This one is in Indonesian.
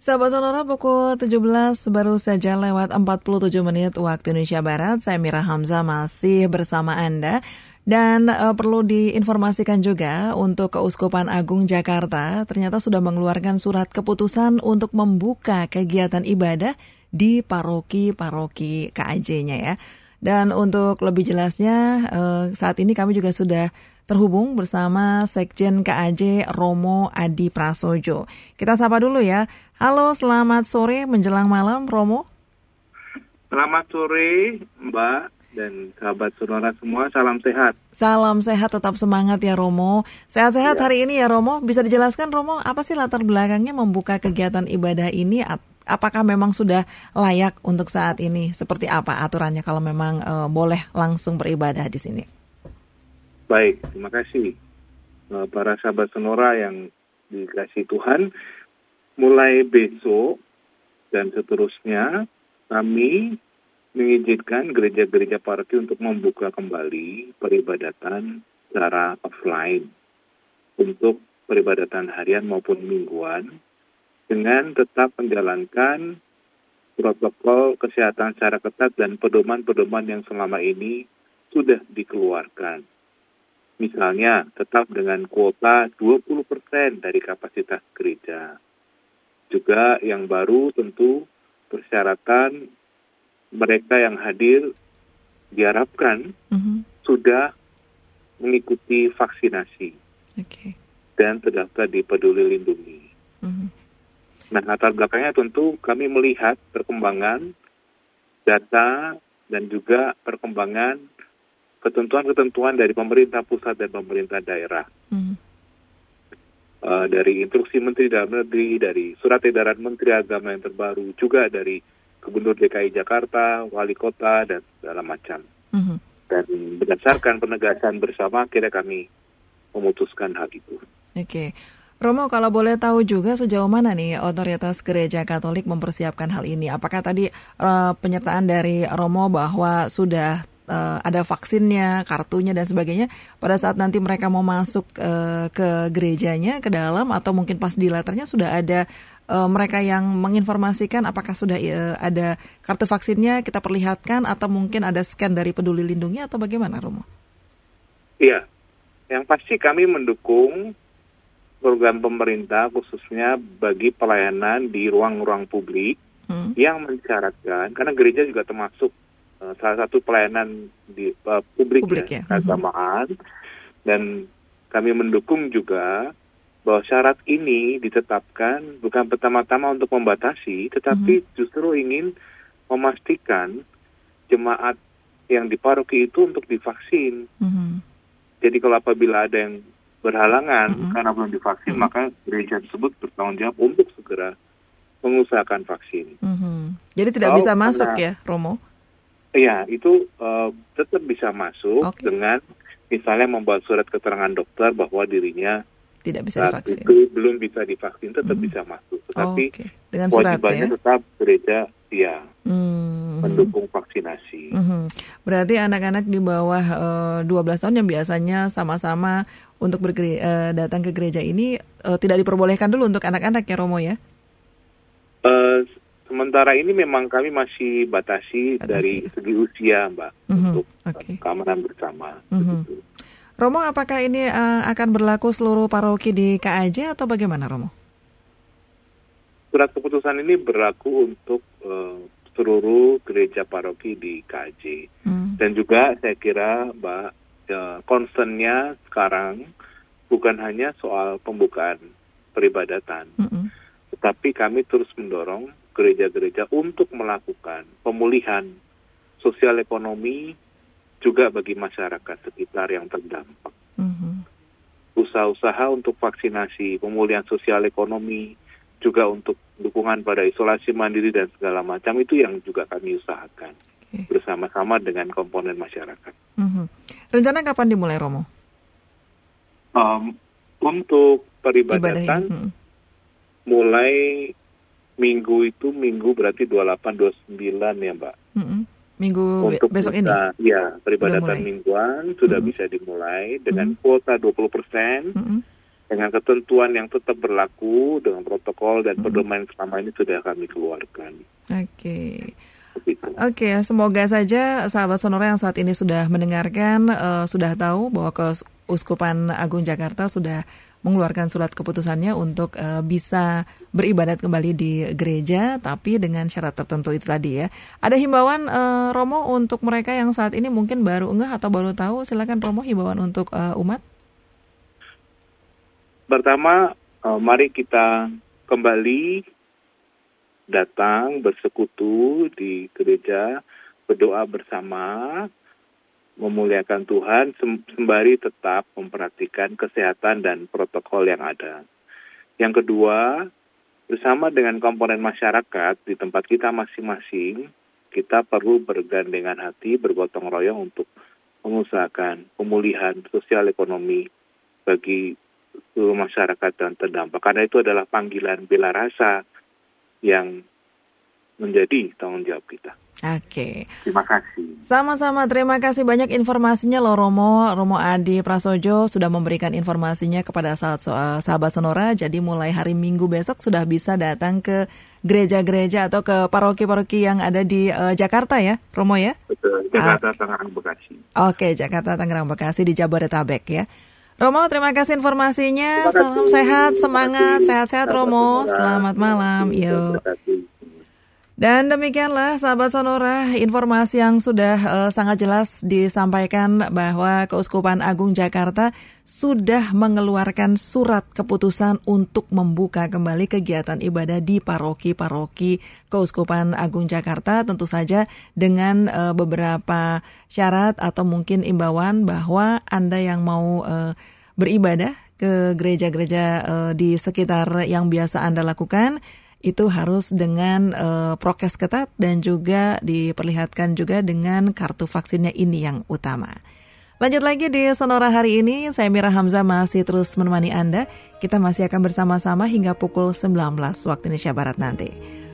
Sahabat Sonora pukul 17 baru saja lewat 47 menit waktu Indonesia Barat. Saya Mira Hamzah masih bersama Anda. Dan uh, perlu diinformasikan juga untuk Keuskupan Agung Jakarta ternyata sudah mengeluarkan surat keputusan untuk membuka kegiatan ibadah di paroki-paroki KAJ-nya ya. Dan untuk lebih jelasnya uh, saat ini kami juga sudah terhubung bersama Sekjen KAJ Romo Adi Prasojo. Kita sapa dulu ya. Halo, selamat sore menjelang malam Romo. Selamat sore Mbak dan sahabat saudara semua, salam sehat. Salam sehat, tetap semangat ya Romo. Sehat-sehat ya. hari ini ya Romo. Bisa dijelaskan Romo, apa sih latar belakangnya membuka kegiatan ibadah ini? Apakah memang sudah layak untuk saat ini? Seperti apa aturannya kalau memang uh, boleh langsung beribadah di sini? Baik, terima kasih eh, para sahabat Sonora yang dikasih Tuhan. Mulai besok dan seterusnya kami mengizinkan gereja-gereja paroki untuk membuka kembali peribadatan secara offline untuk peribadatan harian maupun mingguan dengan tetap menjalankan protokol kesehatan secara ketat dan pedoman-pedoman yang selama ini sudah dikeluarkan. Misalnya, tetap dengan kuota 20% dari kapasitas gereja. Juga yang baru tentu persyaratan mereka yang hadir diharapkan mm-hmm. sudah mengikuti vaksinasi okay. dan terdaftar di Peduli Lindungi. Mm-hmm. Nah, latar belakangnya tentu kami melihat perkembangan data dan juga perkembangan ketentuan-ketentuan dari pemerintah pusat dan pemerintah daerah. Hmm. Uh, dari instruksi Menteri Dalam Negeri, dari surat edaran Menteri Agama yang terbaru, juga dari Gubernur DKI Jakarta, Wali Kota, dan segala macam. Hmm. Dan berdasarkan penegasan bersama, akhirnya kami memutuskan hal itu. Oke. Okay. Romo, kalau boleh tahu juga sejauh mana nih otoritas gereja Katolik mempersiapkan hal ini? Apakah tadi uh, penyertaan dari Romo bahwa sudah uh, ada vaksinnya, kartunya dan sebagainya. Pada saat nanti mereka mau masuk uh, ke gerejanya, ke dalam atau mungkin pas di letternya sudah ada uh, mereka yang menginformasikan apakah sudah uh, ada kartu vaksinnya kita perlihatkan atau mungkin ada scan dari Peduli Lindungi atau bagaimana, Romo? Iya, yang pasti kami mendukung program pemerintah khususnya bagi pelayanan di ruang-ruang publik hmm. yang mensyaratkan karena gereja juga termasuk Eh, salah satu pelayanan di uh, publik, publik ya, ya. keagamaan dan kami mendukung juga bahwa syarat ini ditetapkan bukan pertama-tama untuk membatasi tetapi mm-hmm. justru ingin memastikan jemaat yang di paroki itu untuk divaksin. Mm-hmm. Jadi kalau apabila ada yang berhalangan mm-hmm. karena belum divaksin mm-hmm. maka gereja tersebut bertanggung jawab untuk segera mengusahakan vaksin. Mm-hmm. Jadi tidak kalau bisa masuk ya, Romo? Iya, itu uh, tetap bisa masuk okay. dengan misalnya membuat surat keterangan dokter bahwa dirinya tidak bisa divaksin. Itu belum bisa divaksin, tetap hmm. bisa masuk. Tetapi oh, okay. dengan surat ya? tetap gereja ya hmm. mendukung vaksinasi. Hmm. Berarti anak-anak di bawah uh, eh, 12 tahun yang biasanya sama-sama untuk bergere uh, datang ke gereja ini uh, tidak diperbolehkan dulu untuk anak-anak ya Romo ya? Uh, Sementara ini memang kami masih batasi, batasi. dari segi usia, Mbak, mm-hmm. untuk okay. keamanan bersama. Mm-hmm. Romo, apakah ini uh, akan berlaku seluruh paroki di KAJ atau bagaimana, Romo? Surat keputusan ini berlaku untuk uh, seluruh gereja paroki di KAJ. Mm. Dan juga saya kira, Mbak, uh, concernnya sekarang bukan hanya soal pembukaan peribadatan, mm-hmm. tetapi kami terus mendorong gereja-gereja untuk melakukan pemulihan sosial ekonomi juga bagi masyarakat sekitar yang terdampak. Mm-hmm. Usaha-usaha untuk vaksinasi, pemulihan sosial ekonomi, juga untuk dukungan pada isolasi mandiri dan segala macam itu yang juga kami usahakan okay. bersama-sama dengan komponen masyarakat. Mm-hmm. Rencana kapan dimulai, Romo? Um, untuk peribadatan mm-hmm. mulai minggu itu minggu berarti 28 29 ya, Mbak. Mm -hmm. Minggu Untuk besok bisa, ini. Ya, peribadatan mingguan sudah mm -hmm. bisa dimulai dengan mm -hmm. kuota 20%. Mm -hmm. dengan ketentuan yang tetap berlaku dengan protokol dan pedoman selama ini sudah kami keluarkan. Oke. Okay. Oke, okay, semoga saja sahabat Sonora yang saat ini sudah mendengarkan uh, sudah tahu bahwa Keuskupan Agung Jakarta sudah mengeluarkan surat keputusannya untuk uh, bisa beribadat kembali di gereja, tapi dengan syarat tertentu itu tadi ya. Ada himbauan uh, Romo untuk mereka yang saat ini mungkin baru enggak atau baru tahu, silakan Romo himbauan untuk uh, umat. Pertama, uh, mari kita kembali datang bersekutu di gereja, berdoa bersama, memuliakan Tuhan sembari tetap memperhatikan kesehatan dan protokol yang ada. Yang kedua, bersama dengan komponen masyarakat di tempat kita masing-masing, kita perlu bergandengan hati, bergotong royong untuk mengusahakan pemulihan sosial ekonomi bagi masyarakat dan terdampak. Karena itu adalah panggilan bela rasa yang menjadi tanggung jawab kita. Oke. Terima kasih. Sama-sama, terima kasih banyak informasinya loh Romo. Romo Adi Prasojo sudah memberikan informasinya kepada sahabat, eh, sahabat Sonora. Jadi mulai hari Minggu besok sudah bisa datang ke gereja-gereja atau ke paroki-paroki yang ada di uh, Jakarta ya, Romo ya? Betul, Jakarta, Tangerang, Bekasi. Oke, Jakarta, Tangerang, Bekasi di Jabodetabek ya. Romo, terima kasih informasinya. Terima kasih. Salam sehat, semangat, sehat-sehat Romo. Selamat malam. Yuk. Dan demikianlah sahabat Sonora, informasi yang sudah uh, sangat jelas disampaikan bahwa Keuskupan Agung Jakarta sudah mengeluarkan surat keputusan untuk membuka kembali kegiatan ibadah di paroki-paroki Keuskupan Agung Jakarta. Tentu saja dengan uh, beberapa syarat atau mungkin imbauan bahwa Anda yang mau uh, beribadah ke gereja-gereja uh, di sekitar yang biasa Anda lakukan itu harus dengan uh, prokes ketat dan juga diperlihatkan juga dengan kartu vaksinnya ini yang utama. Lanjut lagi di Sonora hari ini, saya Mira Hamzah masih terus menemani Anda. Kita masih akan bersama-sama hingga pukul 19 waktu Indonesia Barat nanti.